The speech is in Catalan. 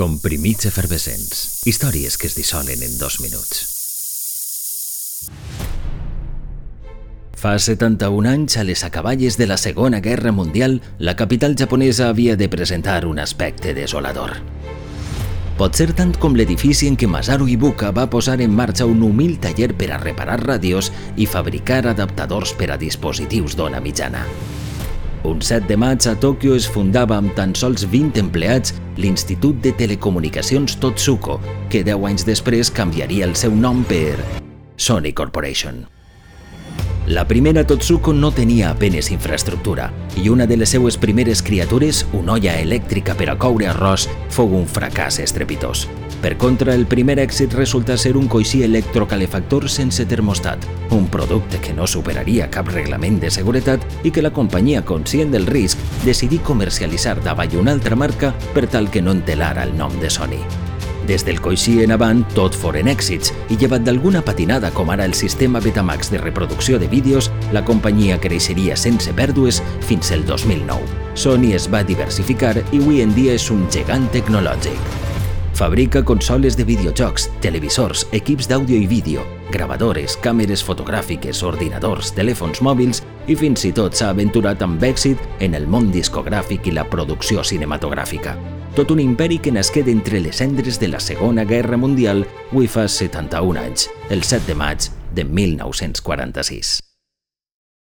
Comprimits efervescents. Històries que es dissolen en dos minuts. Fa 71 anys, a les acaballes de la Segona Guerra Mundial, la capital japonesa havia de presentar un aspecte desolador. Pot ser tant com l'edifici en què Masaru Ibuka va posar en marxa un humil taller per a reparar ràdios i fabricar adaptadors per a dispositius d'ona mitjana. Un 7 de maig a Tòquio es fundava amb tan sols 20 empleats l'Institut de Telecomunicacions Totsuko, que 10 anys després canviaria el seu nom per Sony Corporation. La primera Totsuko no tenia apenes infraestructura i una de les seues primeres criatures, una olla elèctrica per a coure arròs, fou un fracàs estrepitós. Per contra, el primer èxit resulta ser un coixí electrocalefactor sense termostat, un producte que no superaria cap reglament de seguretat i que la companyia, conscient del risc, decidí comercialitzar davall una altra marca per tal que no entelara el nom de Sony. Des del coixí en avant, tot foren èxits, i llevat d'alguna patinada com ara el sistema Betamax de reproducció de vídeos, la companyia creixeria sense pèrdues fins el 2009. Sony es va diversificar i avui en dia és un gegant tecnològic. Fabrica consoles de videojocs, televisors, equips d'àudio i vídeo, gravadores, càmeres fotogràfiques, ordinadors, telèfons mòbils i fins i tot s'ha aventurat amb èxit en el món discogràfic i la producció cinematogràfica tot un imperi que nasqué d'entre les cendres de la Segona Guerra Mundial avui fa 71 anys, el 7 de maig de 1946.